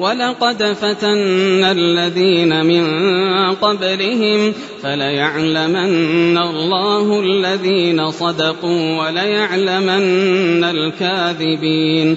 ولقد فتنا الذين من قبلهم فليعلمن الله الذين صدقوا وليعلمن الكاذبين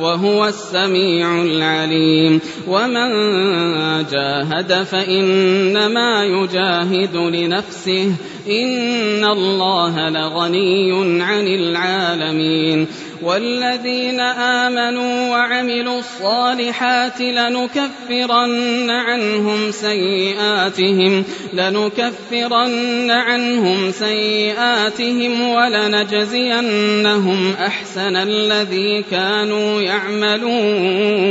وهو السميع العليم. ومن جاهد فإنما يجاهد لنفسه. إن الله لغني عن العالمين. والذين آمنوا وعملوا الصالحات لنكفرن عنهم سيئاتهم لنكفرن عنهم سيئاتهم ولنجزينهم أحسن الذي كانوا يعملون.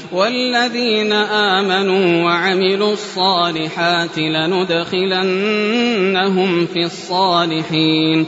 والذين آمنوا وعملوا الصالحات لندخلنهم في الصالحين.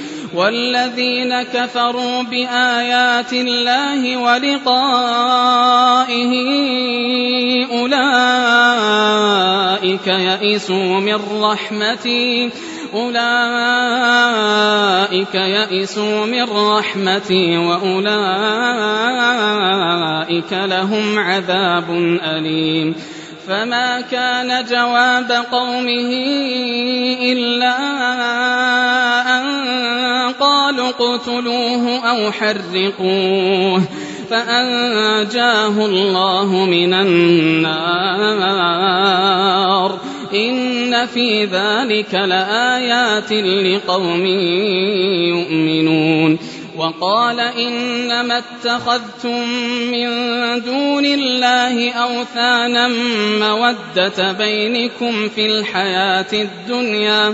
والذين كفروا بآيات الله ولقائه أولئك يئسوا من رحمتي أولئك يئسوا من رحمتي وأولئك لهم عذاب أليم. فما كان جواب قومه إلا قالوا اقتلوه أو حرقوه فأنجاه الله من النار. إن في ذلك لآيات لقوم يؤمنون. وقال إنما اتخذتم من دون الله أوثانا مودة بينكم في الحياة الدنيا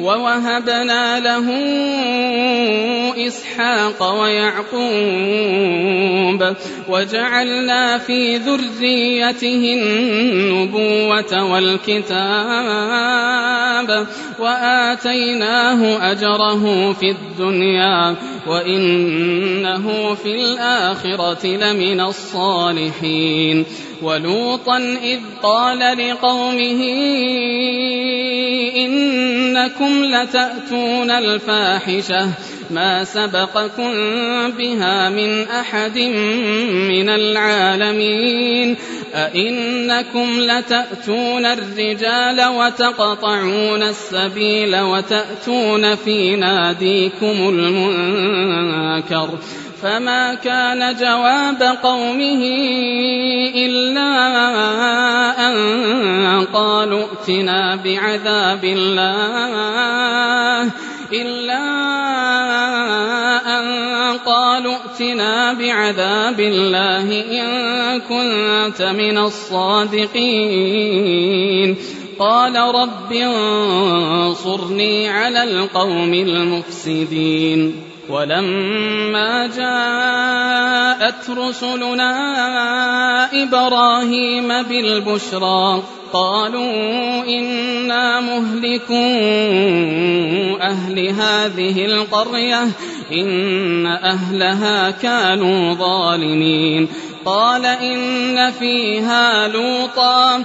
ووهبنا له إسحاق ويعقوب وجعلنا في ذريته النبوة والكتاب وآتيناه أجره في الدنيا وإنه في الآخرة لمن الصالحين ولوطا إذ قال لقومه إنكم لتأتون الفاحشة ما سبقكم بها من أحد من العالمين أئنكم لتأتون الرجال وتقطعون السبيل وتأتون في ناديكم المنكر فما كان جواب قومه إلا أن قالوا ائتنا بعذاب الله إلا أن ائتنا بعذاب الله إن كنت من الصادقين. قال رب انصرني على القوم المفسدين. ولما جاءت رسلنا إبراهيم بالبشرى قالوا إنا مهلكو أهل هذه القرية. إن أهلها كانوا ظالمين قال إن فيها لوطا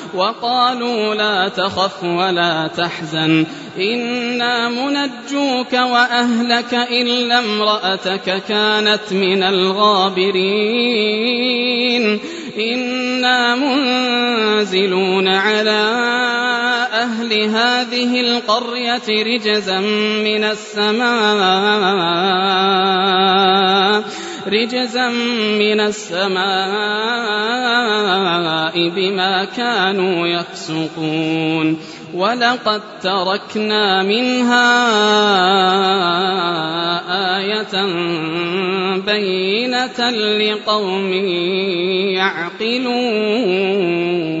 وقالوا لا تخف ولا تحزن. إنا منجوك وأهلك إلا امرأتك كانت من الغابرين. إنا منزلون على أهل هذه القرية رجزا من السماء. رجزا من السماء بما كانوا يفسقون. ولقد تركنا منها آية بينة لقوم يعقلون.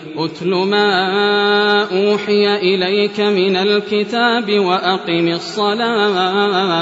أتل ما أوحي إليك من الكتاب وأقم الصلاة.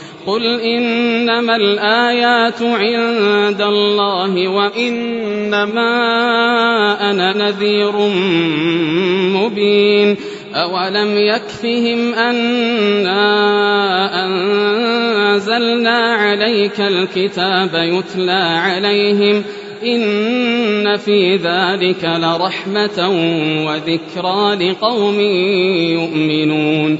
قل إنما الآيات عند الله وإنما أنا نذير مبين أولم يكفهم أنا أنزلنا عليك الكتاب يتلى عليهم إن في ذلك لرحمة وذكرى لقوم يؤمنون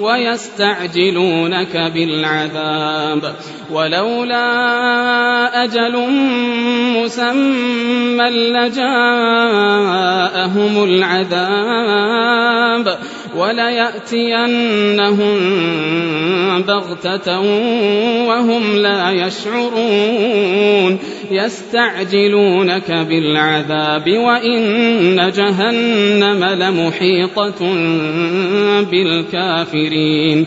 ويستعجلونك بالعذاب. ولولا أجل مسمى لجاءهم العذاب. وليأتينهم بغتة وهم لا يشعرون. يستعجلونك بالعذاب وإن جهنم لمحيطة بالكافرين.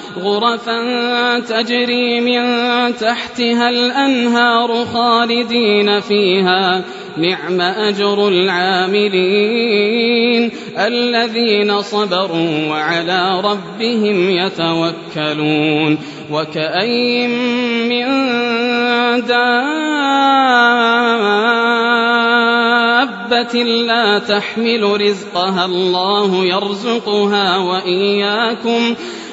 غرفا تجري من تحتها الأنهار خالدين فيها. نعم أجر العاملين الذين صبروا وعلى ربهم يتوكلون. وكأين من دابة لا تحمل رزقها الله يرزقها وإياكم.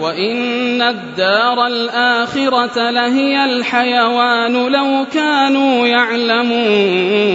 وإن الدار الآخرة لهي الحيوان لو كانوا يعلمون